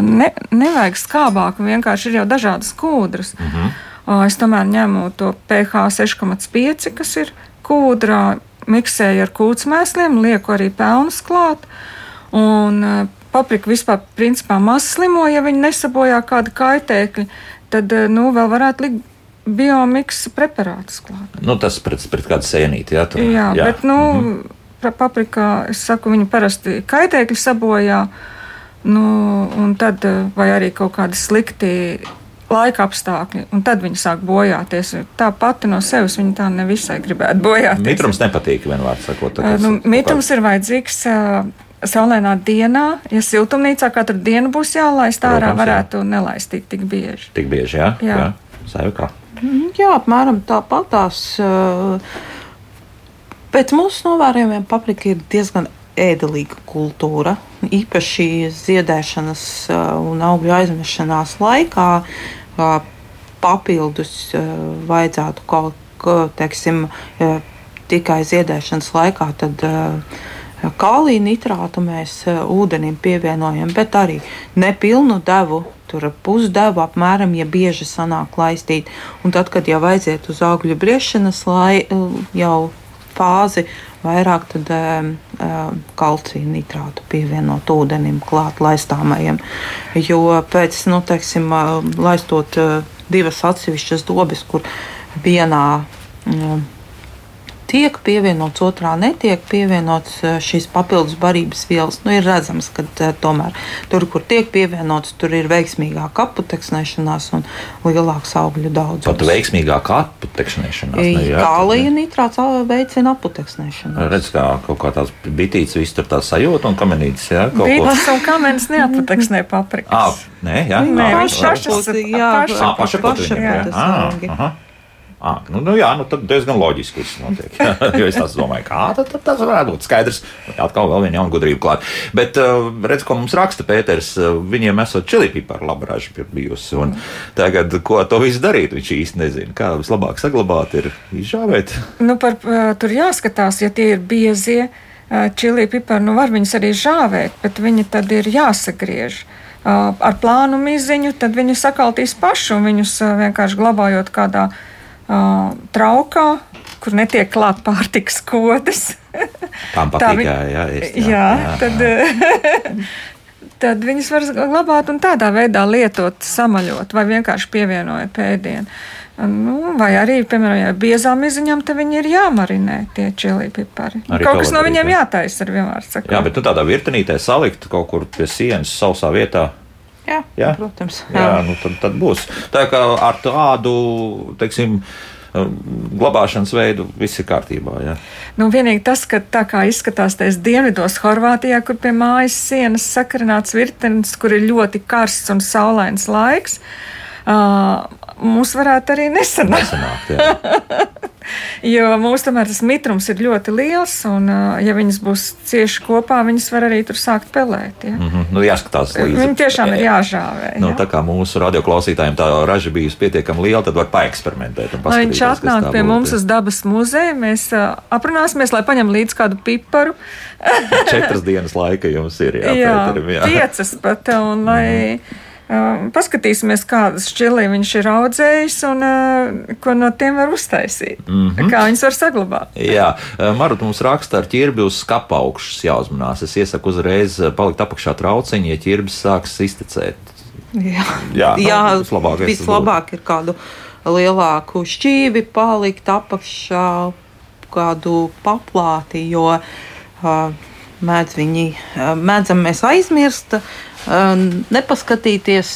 ne, nevajag skābāk, vienkārši ir jau dažādas kūdras. Mm -hmm. Es tomēr ņemu to pH 6,5, kas ir kūdrā, miksēju ar kūtsmēsliem, lieku arī pelnus klāt. Un paprika vispār principā maz slimo, ja viņi nesabojā kādu kaitēkļu, tad nu, vēl varētu likt biomiksa preparātus klāt. Nu, tas pret, pret kādu sēnīti, jā, tur, jā, jā. bet, nu, mm -hmm. paprikā, es saku, viņi parasti kaitēkļi sabojā, nu, un tad vai arī kaut kādi slikti laika apstākļi, un tad viņi sāk bojāties. Tā pati no sevis viņa tā nevisai gribētu bojāties. Mitrums nepatīk, vienmēr sakot. Nu, mitrums ir vajadzīgs. Saulēnā dienā, ja siltumnīcā katru dienu būs jālaist Protams, ārā, varētu jā. nelaist tik, tik bieži. Tik bieži, jā? Jā, jā. Saivakā. Mm, jā apmēram tāpatās. Pēc mūsu novērojumiem paprika ir diezgan ēdelīga kultūra. Īpaši ziedēšanas un augļu aizmešanās laikā papildus vajadzētu kaut ko, teiksim, tikai ziedēšanas laikā, tad kālija nitrātu mēs ūdenim pievienojam, bet arī nepilnu devu. Tur pusdevu apmēram, ja bieži sanāk laistīt. Un tad, kad jau aiziet uz augļu briešanas lai, jau fāzi, vairāk tad, kalcija nitrātu pievienot ūdenim, klāt laistāmajam. Jo pēc, nu, teiksim, laistot divas atsevišķas dobes, kur vienā tiek pievienots, otrā netiek pievienots eh, šīs papildus barības vielas. Nu, ir redzams, ka eh, tomēr tur, kur tiek pievienots, tur ir veiksmīgāka aputekšnēšanās un lielāks augļu daudzums. Pat veiksmīgāka aputekšnēšanās. Kālija nitrāts veicina aputekšnēšanos. Redz, kā kaut kā tās bitītes, viss tur tā sajūta un kamenītes, jā? Kaut Bites un kamenis neaputekšnē paprikas. Ā, nē, jā? Nē, viņš pašas, jā, paša, paša, paša, paša, paša, Ah, nu, nu, jā, nu, tad diezgan loģiski viss notiek. (laughs) es domāju, kā tad, tad tas varētu būt skaidrs. Atkal vēl viena jauna gudrība klāt. Bet uh, redz, ko mums raksta Pēters. Viņiem esot čilipiparu labraža bijusi. Un tagad, ko to visu darīt, viņš īsti nezina. Kā vislabāk saglabāt, ir izžāvēt. Nu, par, tur jāskatās, ja tie ir biezie čili pipari, nu var viņus arī žāvēt, bet viņi tad ir jāsagriež. Ar plānu miziņu, tad viņi sakaltīs paši un viņus vienkārši glabājot kādā veidā uh, traukā, kur netiek klāt pārtikas kodas. (laughs) Tām patīk, jā, jā, jā, jā, tad, (laughs) tad viņas var glabāt un tādā veidā lietot, samaļot vai vienkārši pievienojot pēdienu. Nu, vai arī, piemēram, ja biezām izziņām, tad viņi ir jāmarinē tie čili pipari. Arī kaut kas no viņiem jātaisa ar vienmēr sakot. Jā, bet tu tādā virtenītē salikt kaut kur pie sienas sausā vietā. Jā, jā? protams. Jā, jā nu, tad, tad būs. Tā kā ar tādu, teiksim, glabāšanas veidu viss ir kārtībā. Ja? Nu, vienīgi tas, ka tā kā izskatās tais dienvidos, Horvātijā, kur pie mājas sienas sakarināts virtenis, kur ir ļoti karsts un saulains laiks, uh, mums varētu arī nesanākt. nesanākt (laughs) jo mūsu tomēr tas mitrums ir ļoti liels, un, ja viņas būs cieši kopā, viņas var arī tur sākt pelēt. Ja? Mm -hmm. nu, jāskatās līdzi. Viņi tiešām ir jāžāvē. Nu, jā. Tā kā mūsu radioklausītājiem tā raža bijusi pietiekami liela, tad var paeksperimentēt. Lai viņš atnāk pie būtu. mums uz dabas muzeju, mēs uh, aprunāsimies, lai paņem līdzi kādu piparu. Četras (laughs) dienas laika jums ir jāpēc. Jā, jā. piecas pat, un lai. Mm paskatīsimies, kādas čili viņš ir audzējis un ko no tiem var uztaisīt. Mm -hmm. Kā viņas var saglabāt. Jā, Marut mums raksta ar ķirbi uz skapa augšas jāuzmanās. Es iesaku uzreiz palikt apakšā trauciņā, ja ķirbis sāks iztecēt. Jā, jā, (laughs) jā nu, vislabāk, vislabāk ir kādu lielāku šķīvi palikt apakšā, kādu paplāti, jo uh, mēdz viņi, mēdzam mēs aizmirst. Uh, nepaskatīties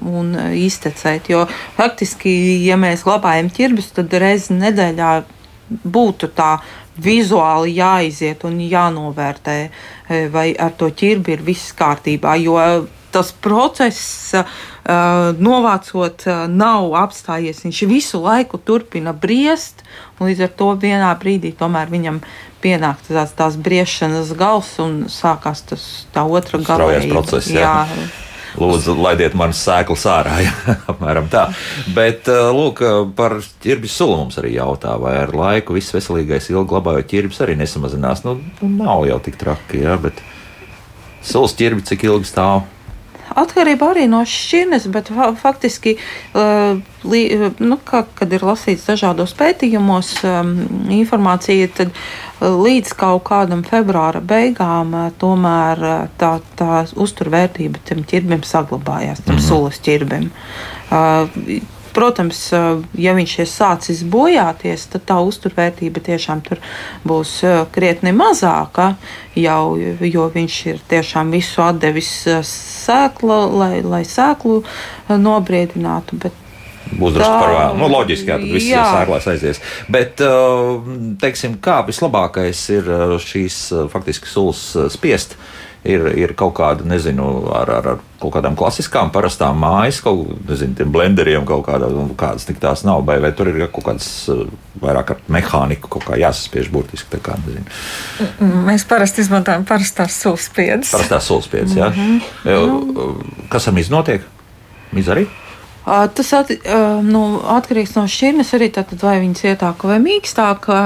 un iztecēt. Jo faktiski, ja mēs glabājam ķirbis, tad reizi nedēļā būtu tā vizuāli jāiziet un jānovērtē, vai ar to ķirbi ir viss kārtībā. Jo tas process, novācot, nav apstājies. Viņš visu laiku turpina briest, un līdz ar to vienā brīdī tomēr viņam pienāk tās, tās briešanas gals un sākās tas tā otra gala process. Jā. Jā. Lūdzu, laidiet manas sēklas ārā. (laughs) Jā, apmēram tā. Bet, uh, lūk, par ķirbis sulu mums arī jautā, vai ar laiku viss veselīgais ilgi glabājot ķirbis arī nesamazinās. Nu, nav jau tik traki, jā, bet sulas ķirbi cik ilgi stāv? Atkarībā arī no šķirnes, bet faktiski, uh, nu, kā, kad ir lasīts dažādos pētījumos um, informācija, tad uh, līdz kaut kādam februāra beigām uh, tomēr tā, tā uzturvērtība tam ķirbim saglabājās, tam mm -hmm. sulas ķirbim. Protams, ja viņš ir sācis bojāties, tad tā uzturvērtība tiešām būs krietni mazāka, jau, jo viņš ir tiešām visu atdevis sēkla, lai, lai sēklu nobriedinātu. Bet Būs drusku par vēlu. Nu, loģiski, jā, tad viss sēklās aizies. Bet, teiksim, kā vislabākais ir šīs faktiski sulas spiest? ir, ir kaut kāda, nezinu, ar, ar, ar kaut kādām klasiskām, parastām mājas, kaut kādiem blenderiem, kaut kādā, kādas tik tās nav, vai, vai tur ir kaut kāds eh, vairāk ar mehāniku, kaut kā jāsaspiež burtiski. Kā, nezinu. Mēs parasti izmantojam parastās sulspiedas. Parastās sulspiedas, jā. Mm -hmm. Kas ar mizu notiek? Mizu arī? Tas at, nu, atkarīgs no šķirnes arī, tātad, vai viņas ietāka vai mīkstāka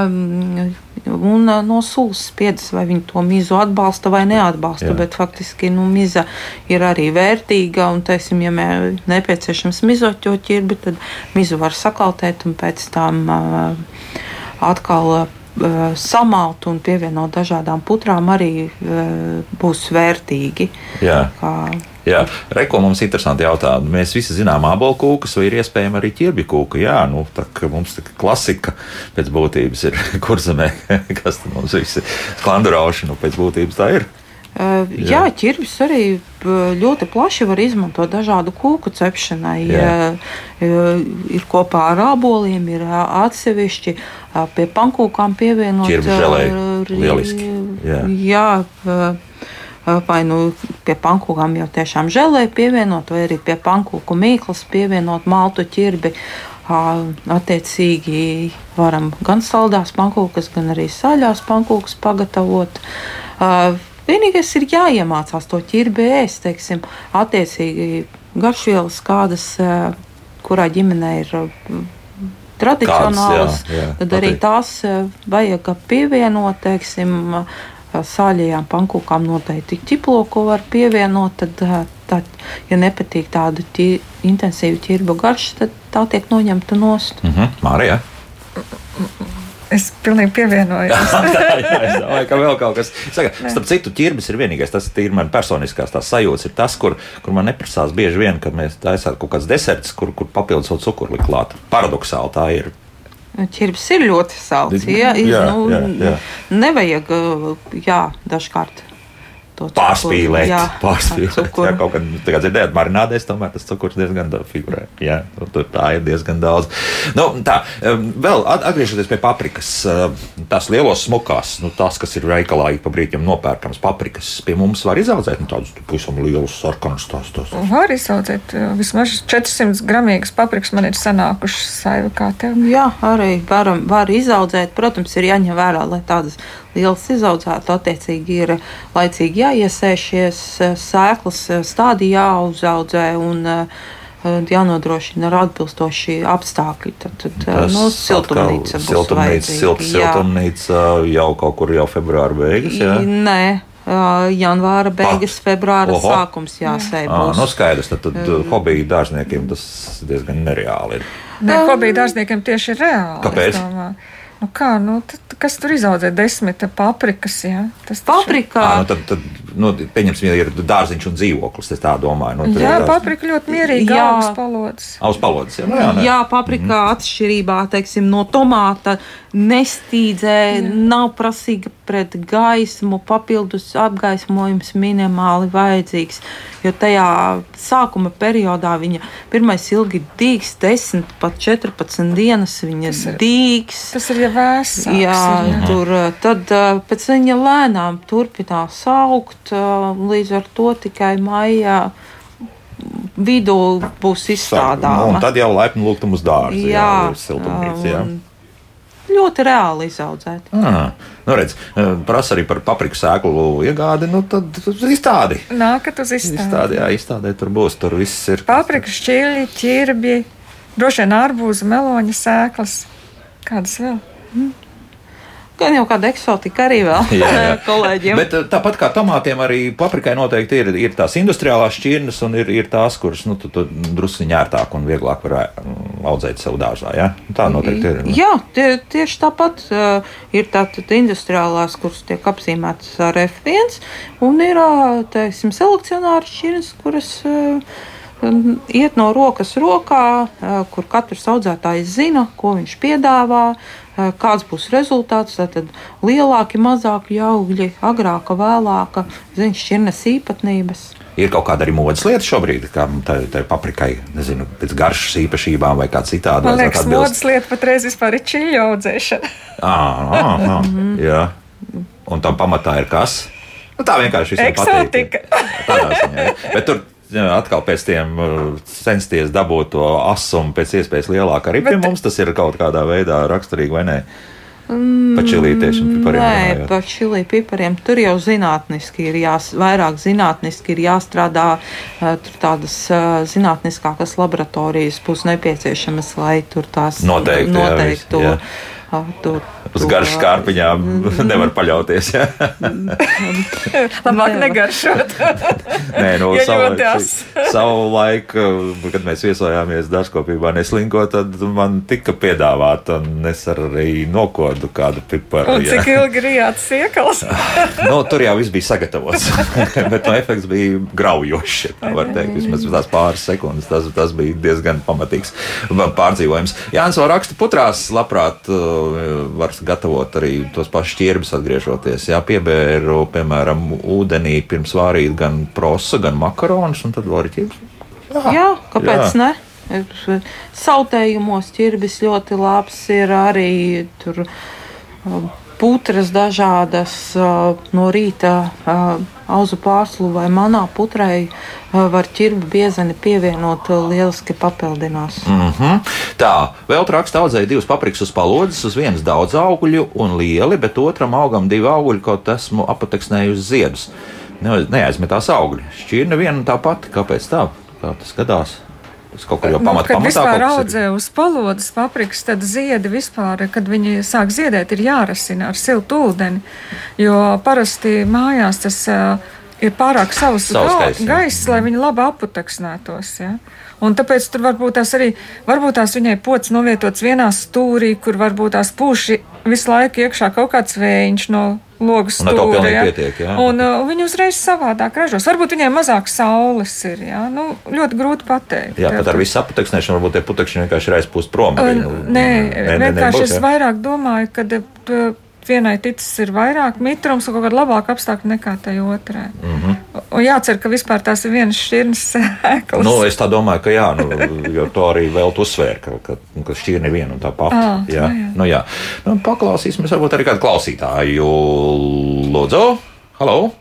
un no sūs spiedas, vai viņi to mizu atbalsta vai neatbalsta. Jā. Bet faktiski nu, miza ir arī vērtīga, un, teiksim, ja nepieciešams mizot to ķirbi, tad mizu var sakautēt un pēc tam atkal samalt un pievienot dažādām putrām arī būs vērtīgi. Jā. Kā, Jā, reko mums ir interesanti jautājumi. Mēs visi zinām ābolu kūkas, vai ir iespējama arī ķirbju kūka. Jā, nu, tā kā mums tā klasika pēc būtības ir (laughs) kurzemē, kas tad mums visi klandurauši, nu, pēc būtības tā ir. Uh, jā, jā ķirbis arī ļoti plaši var izmantot dažādu kūku cepšanai. Uh, ir kopā ar āboliem, ir atsevišķi uh, pie pankūkām pievienot. Ķirbis želē, lieliski. Jā. jā vai nu pie pankūkām jau tiešām žēlē pievienot, vai arī pie pankūku mīklas pievienot maltu ķirbi. Attiecīgi varam gan saldās pankūkas, gan arī saļās pankūkas pagatavot. Vienīgais ir jāiemācās to ķirbi ēst, teiksim, attiecīgi garšvielas kādas, kurā ģimenē ir tradicionālas, Kāds, jā, jā, tad arī tās vajag pievienot, teiksim, sāļajām pankūkām noteikti ķiploku var pievienot. Tad, tad ja nepatīk tāda ķi, intensīva ķirbu garša, tad tā tiek noņemta nost. Mm -hmm. Mārija. Es pilnīgi pievienojos. (laughs) jā, es domāju, ka vēl kaut kas. Saka, starp citu, ķirbis ir vienīgais, tas ir man personiskās sajūtas, ir tas, kur, kur man neprasās bieži vien, kad mēs taisām kaut kāds deserts, kur, kur papildus vēl cukuru klāt. Paradoxāli tā ir. Ķirbis ir ļoti salds. Ja? Jā, nu, jā, jā. Nevajag, jā, dažkārt Pārspīlēt, jā, pārspīlēt. Jā, kaut kad tā dzirdējāt, marinādēs, tomēr tas cukurs diezgan figurē. Jā, nu, tur tā ir diezgan daudz. Nu, tā, vēl atgriežoties pie paprikas, tās lielos smukās, nu, tās, kas ir veikalā, ik pa brīdim nopērkams paprikas, pie mums var izaudzēt nu, tādus pavisam lielus sarkanus tās. tās. Var izaudzēt, vismaz 400 gramīgas paprikas man ir sanākušas saiva kā tev. Jā, arī varam, var izaudzēt. Protams, ir jāņem vērā, lai tādas liels izaudzētu, attiecīgi ir laicīgi jāiesēšies, sēklas stādījā jāuzaudzē un jānodrošina ar atbilstoši apstākļi. Tad, tad nu, siltumnīca būs siltumnīca, silt, siltumnīca jau kaut kur jau februāra beigas, jā? Nē. Janvāra beigas, Pat. februāra Oho. sākums jāsēj. Jā, nu skaidrs, tad, tad uh, hobiju dārzniekiem tas diezgan nereāli ir. Ne, hobiju dārzniekiem tieši ir reāli. Kāpēc? Nu kā, nu, tad, kas tur izaudzē desmit paprikas? Ja? Tas paprikā. À, nu, tad, tad, nu, pieņemsim, ja ir dārziņš un dzīvoklis. Es tā domāju. Nu, jā, tās... paprika ļoti mierīgi. Jā, uz palodas. Uz palodas jā, nu, jā, jā, paprikā mm. atšķirībā teiksim, no tomāta nestīdzē, jā. nav prasīga pret gaismu, papildus apgaismojums minimāli vajadzīgs. Jo tajā sākuma periodā viņa pirmais ilgi dīgs, 10, pat 14 dienas viņa dīgs. Tas ir jau vēsts. Jā, ir, jā, tur tad pēc viņa lēnām turpinās augt, līdz ar to tikai maijā vidū būs izstrādāta. Nu, tad jau laipni lūgtu uz dārza. Jā, jā siltumnīca. Jā. Ļoti reāli izaudzēt. Ah, nu redz, eh, prasa arī par papriku sēklu iegādi, nu tad izstādi. Nākat uz izstādi. Izstādi, jā, izstādē tur būs, tur viss ir. Paprika šķirļi, ķirbi, droši vien arbūza, meloņa sēklas. Kādas vēl? Mm. Gan jau kāda eksotika arī vēl jā, jā. (laughs) kolēģiem. Bet eh, tāpat kā tomātiem, arī paprikai noteikti ir, ir tās industriālās šķirnes un ir, ir tās, kuras nu, tu, tu drusciņā ērtāk un vieglāk var eh, audzēt sev dārzā. Ja? Tā noteikti ir. Jā, tie, tieši tāpat uh, ir tātad industriālās, kuras tiek apzīmētas ar F1, un ir, teiksim, selekcionāri šķirnes, kuras. Uh, iet no rokas rokā, kur katrs audzētājs zina, ko viņš piedāvā, Eh, kāds būs rezultāts. Tad lielāki, mazāki augļi, agrāka, vēlāka, zināms, šķirnes īpatnības. Ir kaut kāda arī modes lieta šobrīd, kā tā, tā paprikai, nezinu, pēc garšas īpašībām vai kā citādi. Man liekas, modes lieta patreiz vispār ir čiļu audzēšana. à, à, (laughs) jā. Un tam pamatā ir kas? Nu, tā vienkārši ir eksotika. Tādā ziņā. Bet tur atkal pēc tam uh, censties dabūt to asumu pēc iespējas lielāku. Arī pie Bet... mums tas ir kaut kādā veidā raksturīgi vai nē. Mm, pa čilītiešiem pipariem. Nē, runājot. pa čilī pipariem tur jau zinātniski ir jās, vairāk zinātniski ir jāstrādā, uh, tur tādas uh, zinātniskākas laboratorijas būs nepieciešamas, lai tur tās noteikti, noteikti jā, to. Jā. Tur Uz garšas kārpiņām (laughs) nevar paļauties. Ja? (laughs) Labāk negaršot. (laughs) Nē, no nu, ja savu laiku, kad mēs viesojāmies dārzkopībā neslinko, tad man tika piedāvāta, un es arī nokodu kādu piparu. Un cik ja. ilgi rijāt siekals? no, tur jau viss bija sagatavots, bet no efekts bija graujošs, ja tā var teikt. Vismaz tās pāris sekundes tas, tas bija diezgan pamatīgs pārdzīvojums. Jānis vēl raksta putrās, labprāt, uh, var gatavot arī tos pašus ķirbis atgriežoties. Jā, piebēru, piemēram, ūdenī pirms vārīt gan prosa, gan makaronus, un tad vēl arī ķirbis. Jā, jā kāpēc jā. ne? Sautējumos ķirbis ļoti labs ir arī tur. Putras dažādas no rīta auzu pārslu vai manā putrai var ķirbu biezeni pievienot, lieliski papildinās. Mm -hmm. Tā, vēl raksta audzēja divas paprikas uz palodzes, uz vienas daudz augļu un lieli, bet otram augam divi augļi, kaut esmu apateksnējusi ziedus. Ne, neaizmetās augļi. Šķirne viena tā pati. Kāpēc tā? Kā tas gadās? Tas kaut kur jau pamatā. Nu, kad vispār audzē uz palodas paprikas, tad ziedi vispār, kad viņi sāk ziedēt, ir jārasina ar siltu ūdeni. Jo parasti mājās tas uh, ir pārāk savs gaiss, gaiss, lai viņi labi aputeksnētos. Ja? Un tāpēc tur varbūt tās arī, varbūt tās viņai pocis novietots vienā stūrī, kur varbūt tās pūši visu laiku iekšā kaut kāds vējiņš no logas stūra. Ja? Pietiek, ja? Un uh, viņi uzreiz savādāk ražos. Varbūt viņiem mazāk saules ir. Ja? Nu, ļoti grūti pateikt. Jā, pat ar visu aputeksnēšanu varbūt tie putekšņi vienkārši ir aizpūst prom. Uh, nē, nē, nē, vienkārši nebūs, es vairāk domāju, ka uh, vienai ticis ir vairāk mitrums un kaut kāda labāka apstākļa nekā tai otrai. Mm -hmm. Un jācer, ka vispār tās ir vienas šķirnes (laughs) sēklas. Nu, es tā domāju, ka jā, nu, jo to arī vēl uzsvēr, ka, ka, ka šķirne viena un tā pati. À, jā, jā. Nu, jā. Nu, paklausīsimies varbūt arī kādu klausītāju. Lūdzu, halo!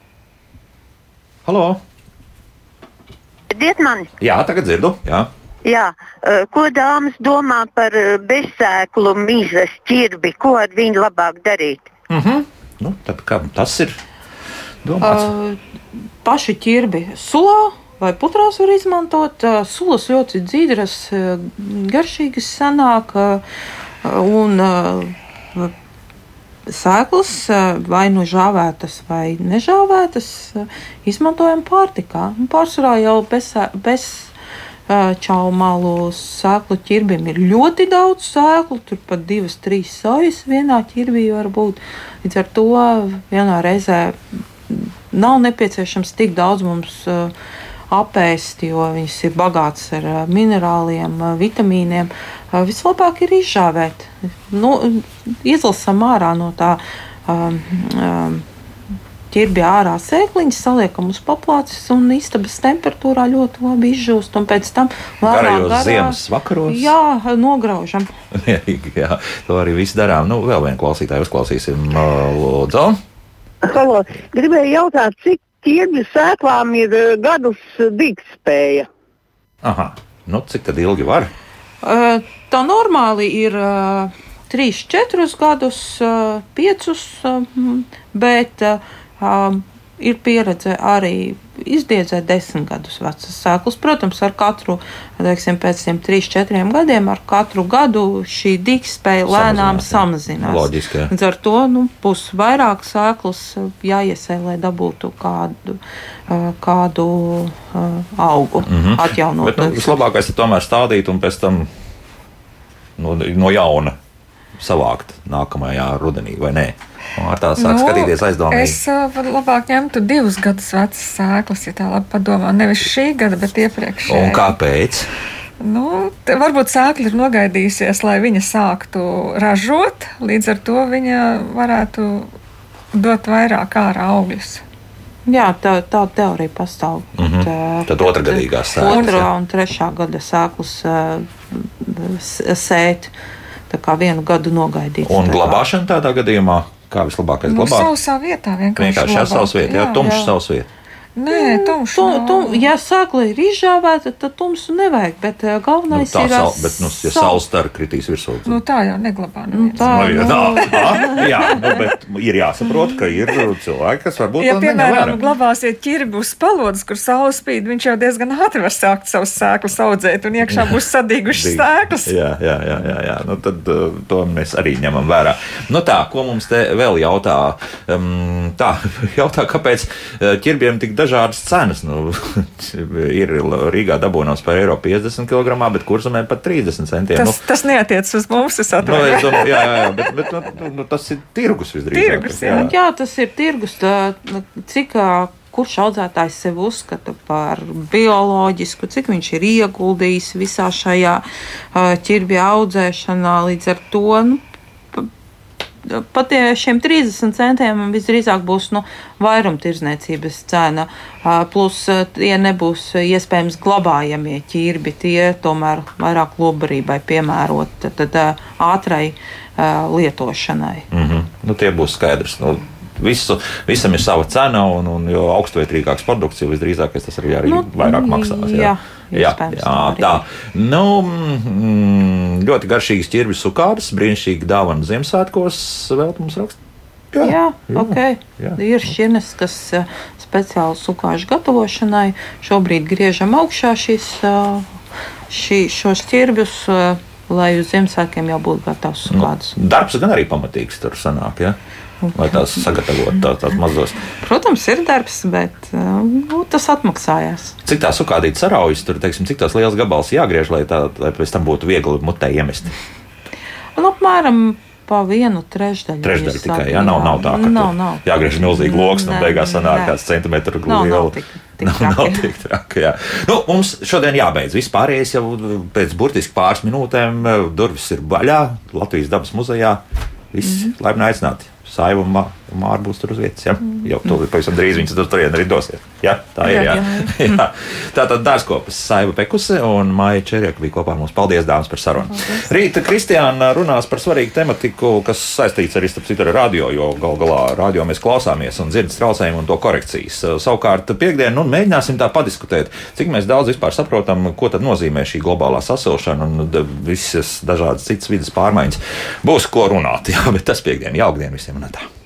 Halo! Dzirdiet mani? Jā, tagad dzirdu. Jā. Jā, eh, ko dāmas domā par eh, bezsēklu mizas ķirbi? Ko ar viņu labāk darīt? Mm -hmm. nu, tad, tas ir domāts. Uh, paši ķirbi sulā vai putrās var izmantot. Uh, sulas ļoti dzīves, uh, garšīgas sanāk. Uh, un, uh, Sēklas vai nu žāvētas, vai nežāvētas, izmantojam pārtikā. Pārsvarā jau bez, bez čaumalu sēklu ķirbim ir ļoti daudz sēklu, tur pat divas, trīs sojas vienā ķirbī var būt. Līdz ar to vienā reizē nav nepieciešams tik daudz mums apēst, jo viņas ir bagātas ar minerāliem, vitamīniem. Vislabāk ir izžāvēt, nu, izlasām ārā no tā. Um, um, ķirbja ārā sēkliņas, saliekam uz paplātes un istabas temperatūrā ļoti labi izžūst. Un pēc tam lēnām garā ziemas vakaros. Jā, nograužam. jā, to arī viss darām. Nu, vēl vienu klausītāju uzklausīsim. Lūdzu. Halo, gribēju jautāt, cik ķirbju sēklām ir gadus dīkspēja? Aha, nu cik tad ilgi var? Tā normāli ir 3-4 gadus, 5, bet um, ir pieredze arī izdiedzēt desmit gadus vecas sēklas. Protams, ar katru, teiksim, pēc tiem trīs, četriem gadiem, ar katru gadu šī dīkspēja lēnām samazinās. Loģiski. Līdz ar to nu, būs vairāk sēklas jāiesē, lai dabūtu kādu, kādu augu mm -hmm. atjaunot. Bet, nu, vislabākais ir tomēr stādīt un pēc tam no, no jauna savākt nākamajā rudenī, vai ne? Ar tā sāk nu, skatīties aizdomīgi. Es uh, labāk ņemtu divus gadus vecas sēklas, ja tā labi padomā. Nevis šī gada, bet iepriekš. Un kāpēc? Nu, varbūt sēkla ir nogaidījusies, lai viņa sāktu ražot. Līdz ar to viņa varētu dot vairāk ārā augļus. Jā, tā, tā teorija pastāv. Mm -hmm. tā, Tad otrgadīgās sēklas. Otrā un trešā gada sēklas sēt. Tā kā vienu gadu nogaidīt. Un glabāšana tādā gadījumā kā vislabākais nu, glabāt? Sausā vietā vienkārši. Vienkārši jā, savas vietā, jā, jā tumšs savas vietā. Nē, tumšs. Tu, tu, ja sēkla ir izžāvēta, tad tumsu nevajag, bet uh, galvenais nu, ir. Sal, bet, nu, ja saules stara kritīs virsū, tad... nu, tā jau neglabā. Nu, tā, nu, tā, tā, (laughs) jā, nu, bet ir jāsaprot, ka ir cilvēki, kas varbūt. Ja, piemēram, glabāsiet ķirbus palodas, kur saule spīd, viņš jau diezgan ātri var sākt savus sēklus audzēt, un iekšā būs sadīgušas sēklas. jā, jā, jā, jā, jā. Nu, tad uh, to mēs arī ņemam vērā. Nu tā, ko mums te vēl jautā? Um, tā, (laughs) jautā, kāpēc ķirbiem tik dažādas cenas. Nu, (laughs) ir Rīgā dabūnās par eiro 50 kg, bet kurzemē pat 30 centiem. Tas, nu, tas neatiec uz mums, es atvainojos. Nu, domāju, jā, jā, bet, bet nu, nu, tas ir tirgus visdrīzāk. Tirgus, jā. Nu, jā, tas ir tirgus. Tā, nu, cik kurš audzētājs sev uzskata par bioloģisku, cik viņš ir ieguldījis visā šajā ķirbja audzēšanā. Līdz ar to nu, pat šiem 30 centiem visdrīzāk būs nu, vairumtirdzniecības cena. Plus, tie nebūs iespējams glabājamie ķirbi, tie tomēr vairāk lobarībai piemērot tad, ātrai lietošanai. Mm -hmm. nu, tie būs skaidrs. Nu, visu, visam ir sava cena, un, un jo augstvērtīgāks produkts, jo visdrīzāk tas arī, arī nu, vairāk maksās. Jā. Jā. Jā, jā, tā. Nu, mm, ļoti garšīgas ķirbis sukāras, brīnišķīgi dāvana Ziemassvētkos, vēl mums raksta. Jā, jā, jā, okay. jā. ir šķirnes, kas uh, speciāli sukāžu gatavošanai. Šobrīd griežam augšā šīs, uh, šī, šos ķirbjus, uh, lai uz Ziemassvētkiem jau būtu gatavs sukādas. Nu, darbs gan arī pamatīgs tur sanāk. Ja? Lai tās sagatavotu tā, tās mazos. Protams, ir darbs, bet nu, tas atmaksājās. Cik tā sukādīta saraujas, tur teiksim, cik tās liels gabals jāgriež, lai, tā, lai pēc tam būtu viegli mutē iemest? Un apmēram pa vienu trešdaļu. Trešdaļa tikai, jā, nav, nav tā, ka nav, nav. jāgriež milzīgi loks, un beigās sanāk kāds centimetru liela. Nav, nav (laughs) tik traki. Jā. Nu, mums šodien jābeidz. Vispārējais jau pēc burtiski pāris minūtēm durvis ir vaļā Latvijas dabas muzejā. Visi mm -hmm. laipni aicināti. Saiva un Māra būs tur uz vietas. Ja? Mm. Jau tur pavisam drīz viņas tur turien arī dosies. Ja? Tā ir. Jā. Jā. jā. Tā tad dārzkopas Saiva Pekuse un Maija Čerieka bija kopā ar mums. Paldies, dāmas, par sarunu. Paldies. Rīt Kristiāna runās par svarīgu tematiku, kas saistīts arī citu ar radio, jo gal galā radio mēs klausāmies un dzirdas traucējumu un to korekcijas. Savukārt piekdien nu, mēģināsim tā padiskutēt, cik mēs daudz vispār saprotam, ko tad nozīmē šī globālā sasilšana un visas dažādas citas vidas pārmaiņas. Būs ko runāt, (laughs) jā, bet tas piekdien, jauktdien visiem un tā.